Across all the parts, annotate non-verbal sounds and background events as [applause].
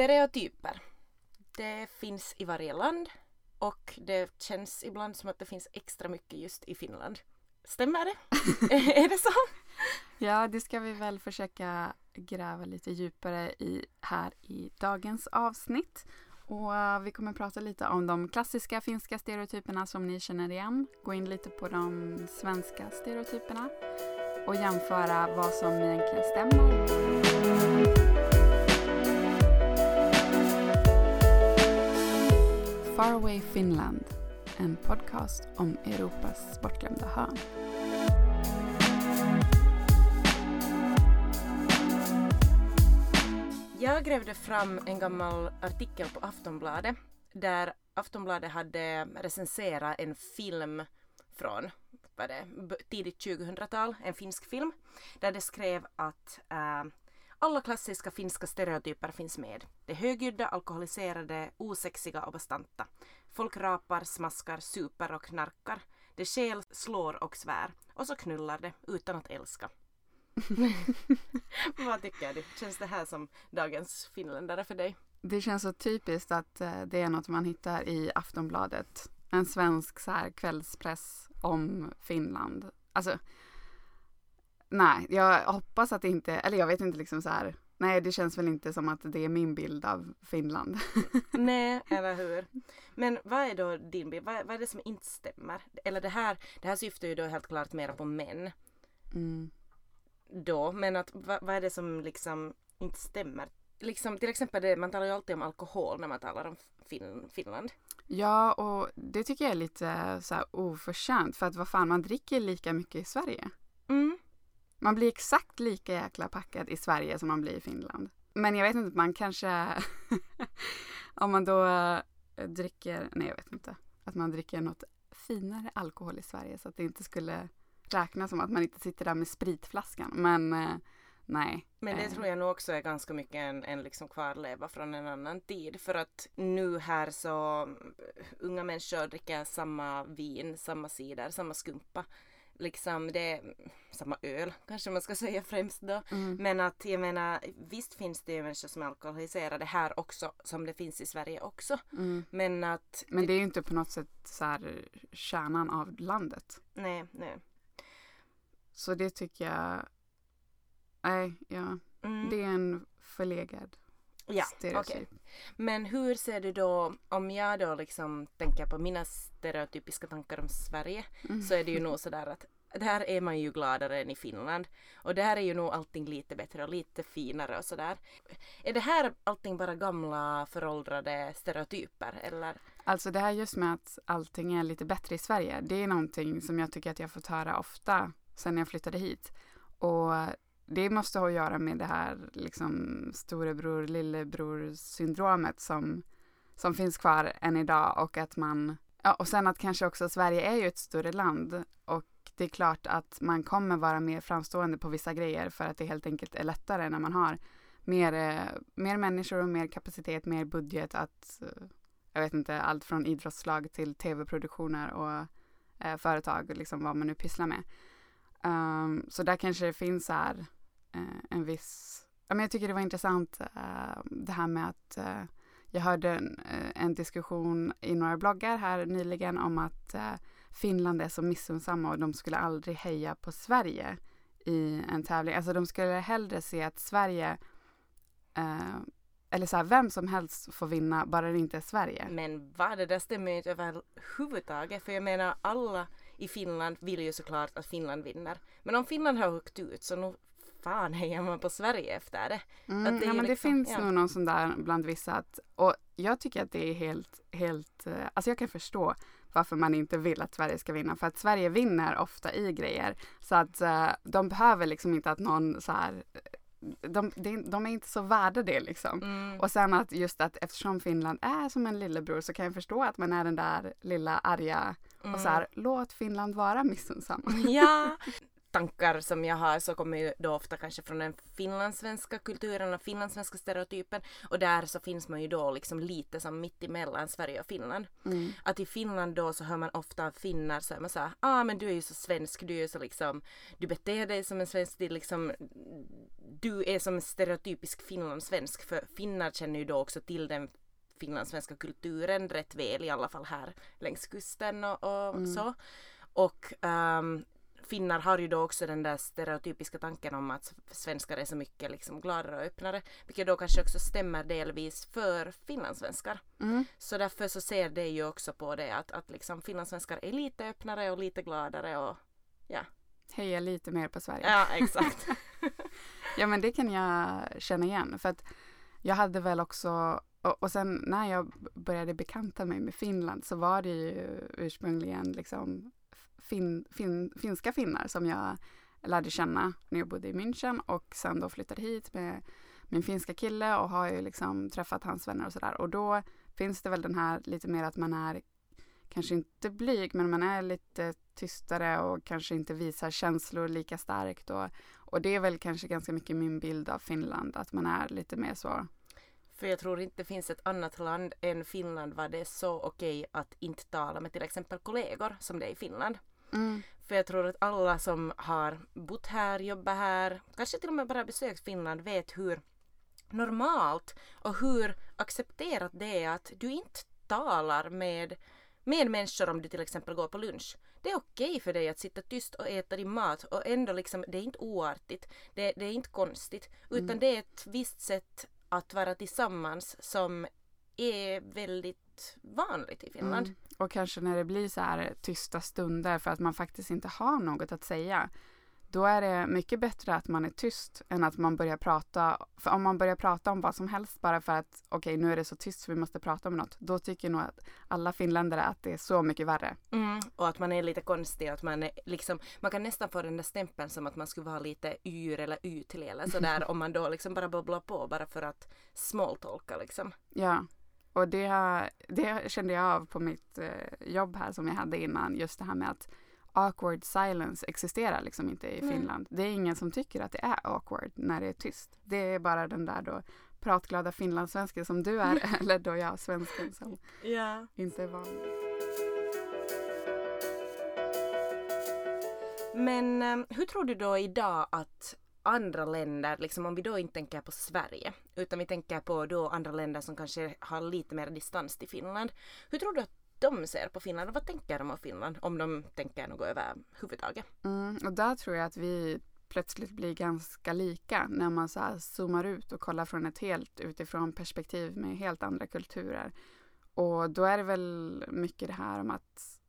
Stereotyper. Det finns i varje land och det känns ibland som att det finns extra mycket just i Finland. Stämmer det? [laughs] är det så? Ja, det ska vi väl försöka gräva lite djupare i här i dagens avsnitt. Och eh, vi kommer prata lite om de klassiska finska stereotyperna som ni känner igen. Gå in lite på de svenska stereotyperna och jämföra vad som egentligen stämmer. Faraway Finland, en podcast om Europas bortglömda hörn. Jag grävde fram en gammal artikel på Aftonbladet där Aftonbladet hade recenserat en film från vad det, tidigt 2000-tal, en finsk film, där det skrev att äh, alla klassiska finska stereotyper finns med. De högljudda, alkoholiserade, osexiga och bastanta. Folk rapar, smaskar, super och knarkar. De skäl, slår och svär. Och så knullar de utan att älska. [laughs] Vad tycker du? Känns det här som dagens finländare för dig? Det känns så typiskt att eh, det är något man hittar i Aftonbladet. En svensk så här, kvällspress om Finland. Alltså, nej, jag hoppas att det inte, eller jag vet inte liksom så här, nej det känns väl inte som att det är min bild av Finland. [laughs] nej, eller hur. Men vad är då din bild, vad, vad, är det som inte stämmer? Eller det här, det här syftar ju då helt klart mer på män. Mm. Då, men att vad, vad är det som liksom inte stämmer? Liksom, till exempel, det, man talar ju alltid om alkohol när man talar om fin Finland. Ja, och det tycker jag är lite så här oförtjänt för att vad fan, man dricker lika mycket i Sverige. Man blir exakt lika jäkla packad i Sverige som man blir i Finland. Men jag vet inte, man kanske [laughs] om man då äh, dricker, nej jag vet inte, att man dricker något finare alkohol i Sverige så att det inte skulle räknas som att man inte sitter där med spritflaskan. Men äh, nej. Men det äh. tror jag nog också är ganska mycket en, en liksom kvarleva från en annan tid. För att nu här så unga människor dricker samma vin, samma cider, samma skumpa liksom det är samma öl kanske man ska säga främst då. Mm. Men att jag menar visst finns det ju människor som är alkoholiserade här också som det finns i Sverige också. Mm. Men att Men det är ju inte på något sätt så här kärnan av landet. Nej, nej. Så det tycker jag Nej, ja. Mm. Det är en förlegad Ja, okej. Okay. Men hur ser du då, om jag då liksom tänker på mina stereotypiska tankar om Sverige, mm. så är det ju nog sådär att där är man ju gladare än i Finland. Och där är ju nog allting lite bättre och lite finare och sådär. Är det här allting bara gamla föråldrade stereotyper eller? Alltså det här just med att allting är lite bättre i Sverige, det är någonting som jag tycker att jag fått höra ofta sen jag flyttade hit. Och det måste ha att göra med det här liksom storebror lillebror syndromet som, som finns kvar än idag och att man ja, och sen att kanske också Sverige är ju ett större land och det är klart att man kommer vara mer framstående på vissa grejer för att det helt enkelt är lättare när man har mer, eh, mer människor och mer kapacitet, mer budget att eh, jag vet inte, allt från idrottslag till tv-produktioner och eh, företag, liksom vad man nu pysslar med. Um, så där kanske det finns här Eh, en viss... Ja, men jag tycker det var intressant eh, det här med att eh, jag hörde en, eh, en, diskussion i några bloggar här nyligen om att eh, Finland är så missunnsamma och de skulle aldrig heja på Sverige i en tävling. Alltså de skulle hellre se att Sverige eh, eller så här, vem som helst får vinna bara det inte är Sverige. Men vad, det där stämmer ju inte överhuvudtaget. För jag menar alla i Finland vill ju såklart att Finland vinner. Men om Finland har åkt ut så nu fan hejar man på Sverige efter det? Mm, det ja, men liksom, det finns ja. nog någon sån där bland vissa att, och jag tycker att det är helt, helt, eh, alltså jag kan förstå varför man inte vill att Sverige ska vinna. För att Sverige vinner ofta i grejer. Så att uh, de behöver liksom inte att någon så här de, de, de är inte så värda det liksom. Mm. Och sen att just att eftersom Finland är som en lillebror så kan jag förstå att man är den där lilla arga mm. och så här, låt Finland vara missunnsam. Ja, [laughs] tankar som jag har så kommer ju då ofta kanske från den finlandssvenska kulturen och finlandssvenska stereotypen och där så finns man ju då liksom lite som mitt emellan Sverige och Finland. Mm. Att i Finland då så hör man ofta av finnar så är man såhär, ah men du är ju så svensk, du är ju så liksom, du beter dig som en svensk, det är liksom, du är som en stereotypisk finlandssvensk för finnar känner ju då också till den finlandssvenska kulturen rätt väl i alla fall här längs kusten och, och Mm. så. Och ehm, finnar har ju då också den där stereotypiska tanken om att svenskar är så mycket liksom gladare och öppnare. Vilket då kanske också stämmer delvis för finlandssvenskar. Mm. Så därför så ser det ju också på det att, att liksom finlandssvenskar är lite öppnare och lite gladare och Heja lite mer på Sverige. ja exakt. [laughs] Ja men det kan jag känna igen för att jag hade väl också och, och sen när jag började bekanta mig med Finland så var det ju ursprungligen liksom fin, fin, finska finnar som jag lärde känna när jag bodde i München och sen då flyttade hit med min finska kille och har ju liksom träffat hans vänner och sådär och då finns det väl den här lite mer att man är kanske inte blyg men man är lite tystare och kanske inte visar känslor lika starkt och och det är väl kanske ganska mycket min bild av Finland, att man är lite mer så. För jag tror inte det finns ett annat land än Finland var det är så okej att inte tala med till exempel kollegor som det är i Finland. Mm. För jag tror att alla som har bott här, jobbat här, kanske till och med bara besökt Finland vet hur normalt och hur accepterat det är att du inte talar med, med människor om du till exempel går på lunch. Det är okej för dig att sitta tyst och äta din mat och ändå liksom, det är inte oartigt, det, det är inte konstigt, utan Mm. det är ett visst sätt att vara tillsammans som är väldigt vanligt i Finland. Mm. Och kanske när det blir så här tysta stunder för att man faktiskt inte har något att säga. Då är det mycket bättre att man är tyst än att man börjar prata. För om man börjar prata om vad som helst bara för att okej nu är det så tyst så vi måste prata om något. Då tycker nog att alla finländare att det är så mycket värre. Mm, och att man är lite konstig, att man är liksom, man kan nästan få den där stämpeln som att man skulle vara lite yr eller ytlig eller sådär [laughs] om man då liksom bara bubblar på bara för att smalltalka liksom. Ja, och det, det kände jag av på mitt eh, jobb här som jag hade innan. Just det här med att awkward silence existerar liksom inte i Nej. Finland. Det är ingen som tycker att det är awkward när det är tyst. Det är bara den där då pratglada finlandssvensken som du är, [laughs] eller då jag svensken som Ja. inte är van. Men eh, hur tror du då idag att andra länder, liksom om vi då inte tänker på Sverige, utan vi tänker på då andra länder som kanske har lite mer distans till Finland. Hur tror du att de ser på Finland och vad tänker de om Finland om de tänker något överhuvudtaget? Mm, och där tror jag att vi plötsligt blir ganska lika när man så här zoomar ut och kollar från ett helt utifrån perspektiv med helt andra kulturer. Och då är det väl mycket det här om att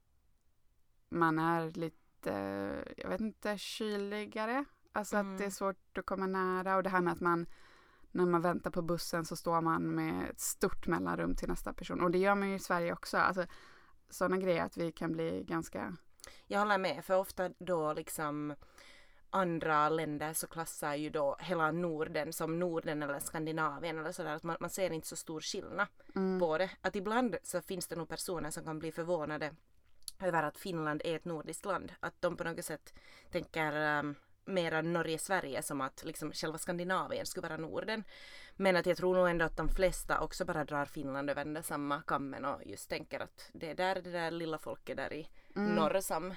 man är lite, jag vet inte, kyligare. Alltså Mm. att det är svårt att komma nära och det här med att man när man väntar på bussen så står man med ett stort mellanrum till nästa person. Och det gör man ju i Sverige också. Alltså sådana grejer att vi kan bli ganska Jag håller med, för ofta då liksom andra länder så klassar ju då hela Norden som Norden eller Skandinavien eller sådär. Att man, man ser inte så stor skillnad mm, på det. Att ibland så finns det nog personer som kan bli förvånade över att Finland är ett nordiskt land. Att de på något sätt tänker um, mera Norge-Sverige som att liksom själva Skandinavien skulle vara Norden. Men att jag tror nog ändå att de flesta också bara drar Finland över den där samma kammen och just tänker att det är där det där lilla folket där i mm. norr som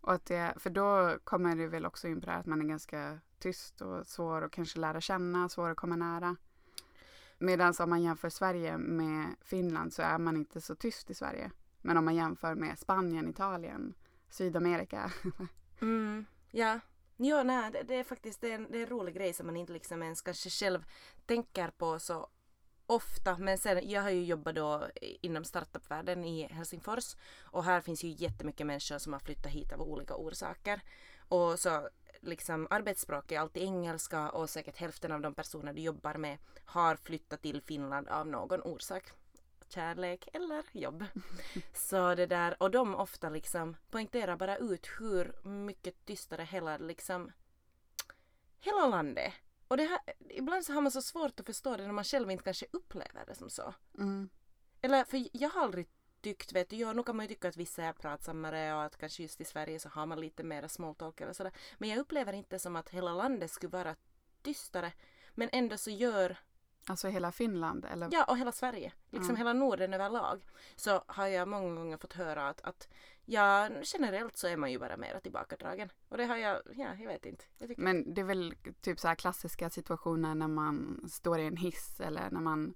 Och att det, för då kommer det väl också in på det att man är ganska tyst och svår att kanske lära känna, svår att komma nära. Medan om man jämför Sverige med Finland så är man inte så tyst i Sverige. Men om man jämför med Spanien, Italien, Sydamerika. [laughs] Mm, ja. Ja, nej, det, det är faktiskt det är en, det är en rolig grej som man inte liksom ens kanske själv tänker på så ofta. Men sen, jag har ju jobbat då inom startupvärlden i Helsingfors och här finns ju jättemycket människor som har flyttat hit av olika orsaker. Och så liksom arbetsspråk är alltid engelska och säkert hälften av de personer du jobbar med har flyttat till Finland av någon orsak. Kärlek eller jobb. Så det där, och de ofta liksom poängterar bara ut hur mycket tystare hela liksom hela landet. Och det här, ibland så har man så svårt att förstå det när man själv inte kanske upplever det som så. Mm. Eller för jag har aldrig tyckt, vet du, ja nu kan man ju tycka att vissa är pratsammare och att kanske just i Sverige så har man lite mera smalltalk eller sådär. Men jag upplever inte som att hela landet skulle vara tystare. Men ändå så gör Alltså hela Finland? Eller? Ja, och hela Sverige. Liksom Mm. hela Norden överlag. Så har jag många gånger fått höra att, att ja, generellt så är man ju bara mera tillbakadragen. Och det har jag, ja, jag vet inte. Jag Men det är väl typ så här klassiska situationer när man står i en hiss eller när man,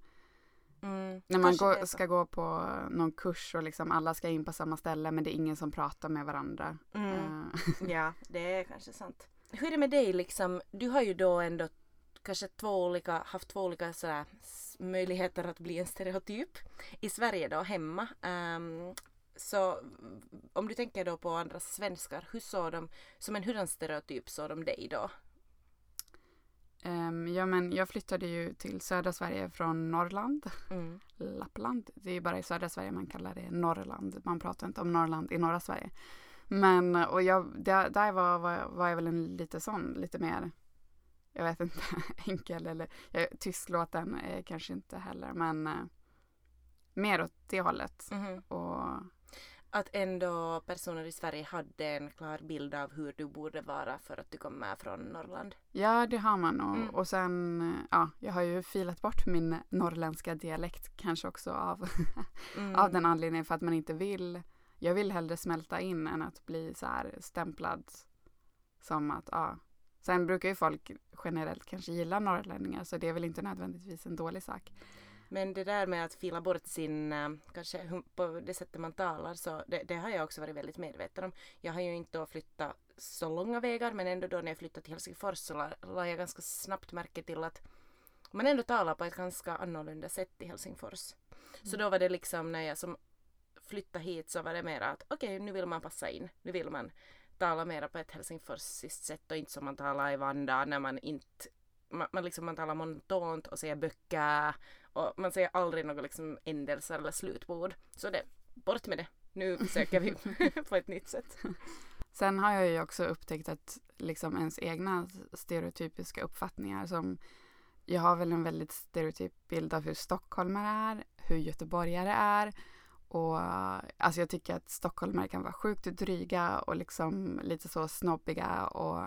mm, när man går, ska gå på någon kurs och liksom alla ska in på samma ställe men det är ingen som pratar med varandra. Mm, Eh, [laughs] ja, det är kanske sant. Hur är det med dig liksom? Du har ju då ändå kanske två olika, haft två olika sådär, möjligheter att bli en stereotyp. I Sverige då, hemma. Ehm, så om du tänker då på andra svenskar, hur såg de, som en hurdan stereotyp såg de dig då? ehm, ja men jag flyttade ju till södra Sverige från Norrland, Mm. Lappland. Det är ju bara i södra Sverige man kallar det Norrland. Man pratar inte om Norrland i norra Sverige. Men och jag, där, där var, var, var jag väl en lite sån, lite mer, jag vet inte, [laughs] enkel eller jag, tystlåten är kanske inte heller men eh, mer åt det hållet. Mhm. Och Att ändå personer i Sverige hade en klar bild av hur du borde vara för att du kommer från Norrland. ja, det har man och, Mm. och sen, eh, ja, jag har ju filat bort min norrländska dialekt kanske också av, [laughs] Mm. av den anledningen för att man inte vill, jag vill hellre smälta in än att bli så här stämplad som att, ja. Sen brukar ju folk generellt kanske gilla norrlänningar så det är väl inte nödvändigtvis en dålig sak. Men det där med att fila bort sin, eh, kanske på det sättet man talar, så det, det har jag också varit väldigt medveten om. Jag har ju inte då flyttat så långa vägar, men ändå då när jag flyttade till Helsingfors så la, la jag ganska snabbt märke till att man ändå talar på ett ganska annorlunda sätt i Helsingfors. Så då var det liksom när jag som flyttade hit så var det mer att okej, nu vill man passa in. Nu vill man tala mera på ett helsingforsiskt sätt och inte som man talar i Vanda när man inte man, man, liksom, man talar monotont och säger böcker och man säger aldrig några liksom ändelser eller slutord. Så det, bort med det. Nu [laughs] försöker vi [laughs] på ett nytt sätt. Sen har jag ju också upptäckt att liksom ens egna stereotypiska uppfattningar som jag har väl en väldigt stereotyp bild av hur stockholmare är, hur göteborgare är och alltså jag tycker att stockholmare kan vara sjukt dryga och liksom lite så snobbiga och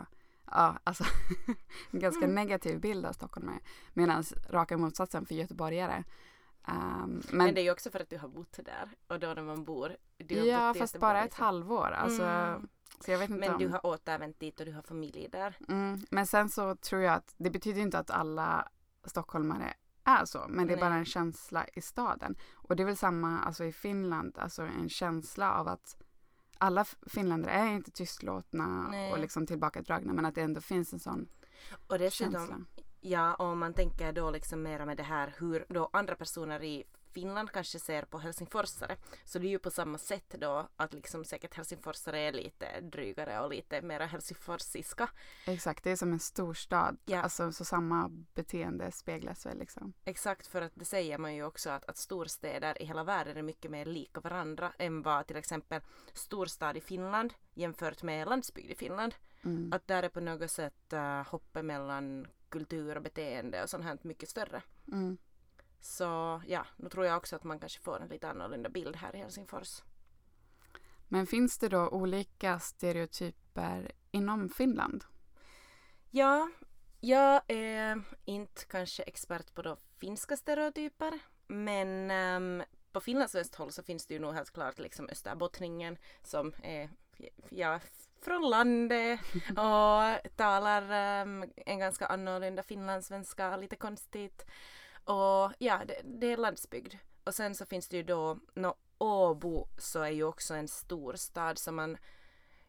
ja, alltså [laughs] en ganska Mm. negativ bild av stockholmare. Medan raka motsatsen för göteborgare. Um, Men, men det är ju också för att du har bott där och då när man bor. Ja, fast bara ett liksom. halvår. Alltså, Mm. Så jag vet inte Men om... du har återvänt dit och du har familj där. Mm, men sen så tror jag att det betyder inte att alla stockholmare är så, men det är Nej. bara en känsla i staden. Och det är väl samma alltså i Finland, alltså en känsla av att alla finländare är inte tystlåtna Nej. och liksom tillbakadragna, men att det ändå finns en sån Och dessutom, känsla. ja, om man tänker då liksom mera med det här hur då andra personer i Finland kanske ser på helsingforsare. Så det är ju på samma sätt då att liksom säkert helsingforsare är lite drygare och lite mera helsingforsiska. Exakt, det är som en storstad. Ja. Alltså så samma beteende speglas väl liksom. Exakt för att det säger man ju också att, att storstäder i hela världen är mycket mer lika varandra än vad till exempel storstad i Finland jämfört med landsbygd i Finland. Mm. Att där är på något sätt uh, hoppet mellan kultur och beteende och sånt här mycket större. Mm. Så ja, nu tror jag också att man kanske får en lite annorlunda bild här i Helsingfors. Men finns det då olika stereotyper inom Finland? Ja, jag är inte kanske expert på då finska stereotyper men ehm, på finlandssvenskt håll så finns det ju nog helt klart liksom österbottningen som är ja, från landet och talar ehm, en ganska annorlunda finlandssvenska, lite konstigt. Och ja, det, det är landsbygd. Och sen så finns det ju då, nå Åbo så är ju också en stor stad så man,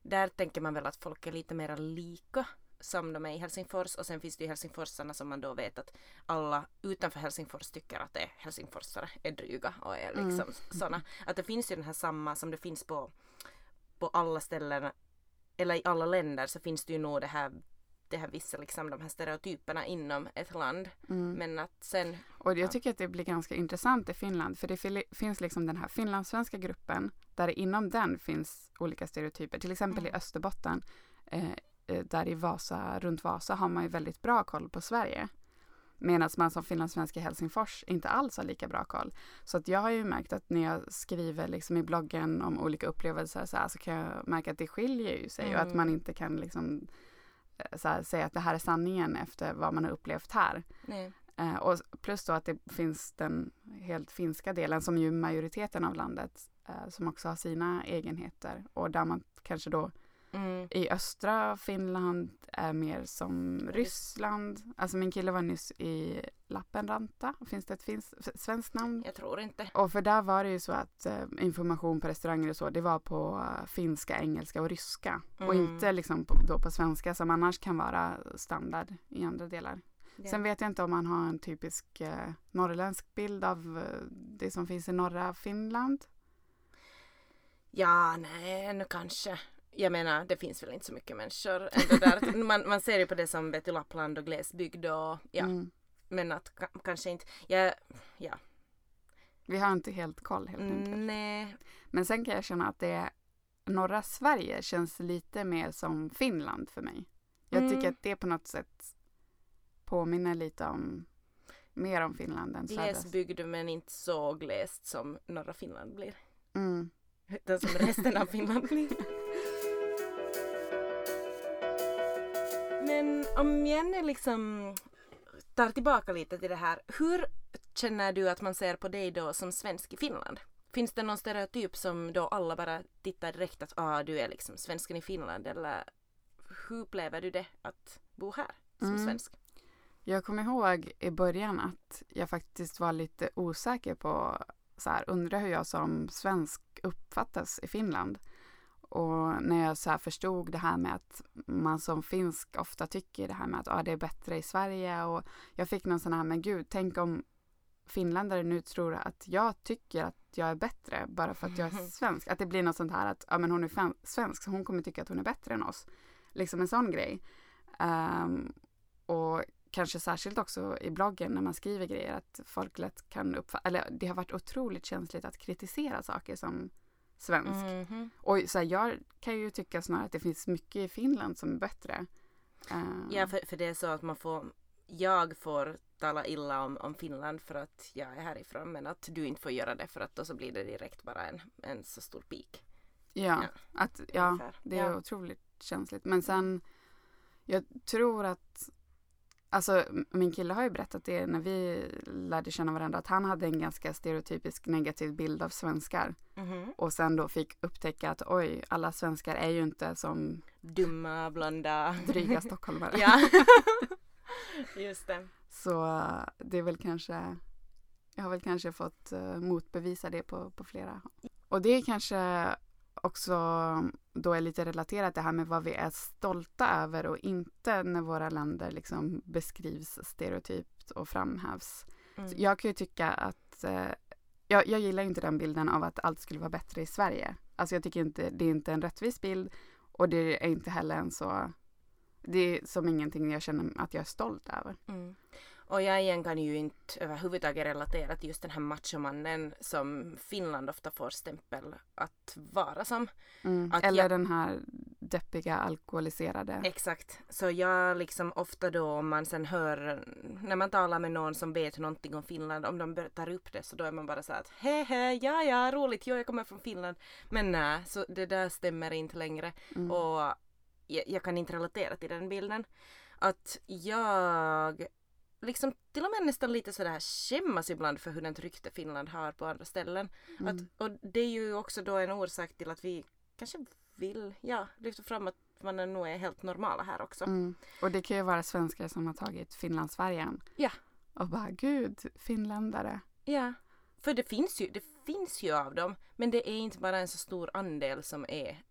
där tänker man väl att folk är lite mer lika som de är i Helsingfors och sen finns det ju helsingforsarna som man då vet att alla utanför Helsingfors tycker att det är helsingforsare är dryga och är liksom Mm. såna. Att det finns ju den här samma som det finns på, på alla ställen eller i alla länder så finns det ju nog det här det här vissa liksom de här stereotyperna inom ett land. Mm. Men att sen, Och jag Ja. tycker att det blir ganska intressant i Finland för det finns liksom den här finlandssvenska gruppen där inom den finns olika stereotyper. Till exempel Mm. i Österbotten eh, eh, där i Vasa, runt Vasa har man ju väldigt bra koll på Sverige. Medan man som finlandssvensk i Helsingfors inte alls har lika bra koll. Så att jag har ju märkt att när jag skriver liksom i bloggen om olika upplevelser så, här, så kan jag märka att det skiljer ju sig mm. och att man inte kan liksom så här, säga att det här är sanningen efter vad man har upplevt här. Eh, och plus då att det finns den helt finska delen som ju majoriteten av landet eh, som också har sina egenheter och där man kanske då Mm. I östra Finland är mer som Ryssland. Alltså min kille var nyss i Lappenranta. Finns det ett finns, svenskt namn? Jag tror inte. Och för där var det ju så att eh, information på restauranger och så, det var på uh, finska, engelska och ryska. Mm. Och inte liksom på, då på svenska som annars kan vara standard i andra delar. Yeah. Sen vet jag inte om man har en typisk uh, norrländsk bild av uh, det som finns i norra Finland. Ja, nej, nu kanske jag menar, det finns väl inte så mycket människor ändå där. [laughs] Man, man ser ju på det som vet du, Lappland och glesbygd och ja. Mm. Men att kanske inte, ja, ja. Vi har inte helt koll helt enkelt. Nej. Men sen kan jag känna att det norra Sverige känns lite mer som Finland för mig. Jag mm. tycker att det på något sätt påminner lite om mer om Finland än Glesbygd men inte så glest som norra Finland blir. Mm. Utan som resten av Finland blir. [laughs] Men om Jenny liksom tar tillbaka lite till det här. Hur känner du att man ser på dig då som svensk i Finland? Finns det någon stereotyp som då alla bara tittar direkt att ah, du är liksom svensken i Finland eller hur upplever du det att bo här som mm. svensk? Jag kommer ihåg i början att jag faktiskt var lite osäker på så här, undrar hur jag som svensk uppfattas i Finland. Och när jag så förstod det här med att man som finsk ofta tycker det här med att ah, det är bättre i Sverige och jag fick någon sån här, men gud, tänk om finländare nu tror att jag tycker att jag är bättre bara för att jag är [laughs] svensk. Att det blir något sånt här att ja, men hon är svensk så hon kommer tycka att hon är bättre än oss. Liksom en sån grej. Um, och kanske särskilt också i bloggen när man skriver grejer att folk lätt kan uppfatta, eller det har varit otroligt känsligt att kritisera saker som svensk. Mm -hmm. Och så här, jag kan ju tycka snarare att det finns mycket i Finland som är bättre. Uh. Ja, för, för det är så att man får, jag får tala illa om, om Finland för att jag är härifrån men att du inte får göra det för att då så blir det direkt bara en, en så stor pik. Ja, ja. Att, ja det är ja. otroligt känsligt. Men sen, jag tror att Alltså min kille har ju berättat det när vi lärde känna varandra att han hade en ganska stereotypisk negativ bild av svenskar. Mm -hmm. Och sen då fick upptäcka att oj, alla svenskar är ju inte som dumma, blonda, dryga [laughs] stockholmare. ja, [laughs] just det. Så det är väl kanske, jag har väl kanske fått uh, motbevisa det på, på flera. Och det är kanske också då är lite relaterat det här med vad vi är stolta över och inte när våra länder liksom beskrivs stereotypt och framhävs. Mm. jag kan ju tycka att eh, jag, jag gillar inte den bilden av att allt skulle vara bättre i Sverige. Alltså jag tycker inte det är inte en rättvis bild och det är inte heller en så det är som ingenting jag känner att jag är stolt över. Mm. Och jag igen kan ju inte överhuvudtaget relatera till just den här machomannen som Finland ofta får stämpel att vara som. Mm. Att Eller jag... den här deppiga alkoholiserade. Exakt. Så jag liksom ofta då om man sen hör när man talar med någon som vet någonting om Finland om de tar upp det så då är man bara så att hehe ja ja roligt jo jag kommer från Finland. Men nej så det där stämmer inte längre mm. och jag, jag kan inte relatera till den bilden. Att jag liksom till och med nästan lite sådär skämmas ibland för hur ett rykte Finland har på andra ställen. Mm. Att, och det är ju också då en orsak till att vi kanske vill ja, lyfta fram att man är nog är helt normala här också. Mm. Och det kan ju vara svenskar som har tagit Finlandsfärjan. Ja. Och bara gud, finländare. Ja. För det finns ju, det finns ju av dem. Men det är inte bara en så stor andel som är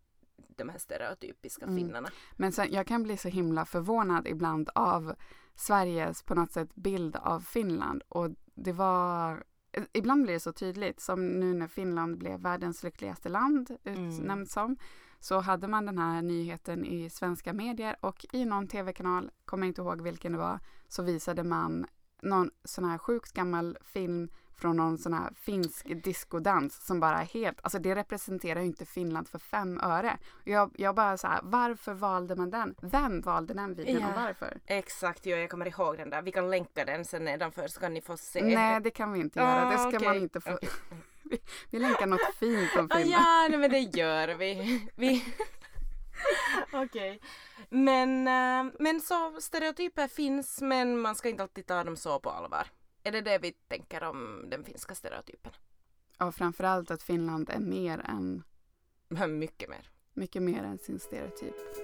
de här stereotypiska mm. finnarna. Men sen, jag kan bli så himla förvånad ibland av Sveriges på något sätt bild av Finland och det var Ibland blir det så tydligt som nu när Finland blev världens lyckligaste land utnämnt mm. som så hade man den här nyheten i svenska medier och i någon tv-kanal, kommer inte ihåg vilken det var, så visade man någon sån här sjukt gammal film från någon sån här finsk diskodans som bara är helt, alltså det representerar ju inte Finland för fem öre. Jag, jag bara så här, varför valde man den? Vem valde den videon Ja. och varför? Exakt, jo, jag kommer ihåg den där. Vi kan länka den sen nedanför så kan ni få se. Nej, det kan vi inte göra. Det Ah, ska okej. man inte få. Okej. vi, [laughs] vi länkar något fint om Ah, filmen. ja, nej, men det gör vi. vi... Okej. Men, äh, men så stereotyper finns men man ska inte alltid ta dem så på allvar. Är det det vi tänker om den finska stereotypen? Och framförallt att Finland är mer än, mycket mer. mycket mer än sin stereotyp. Ja. Ja.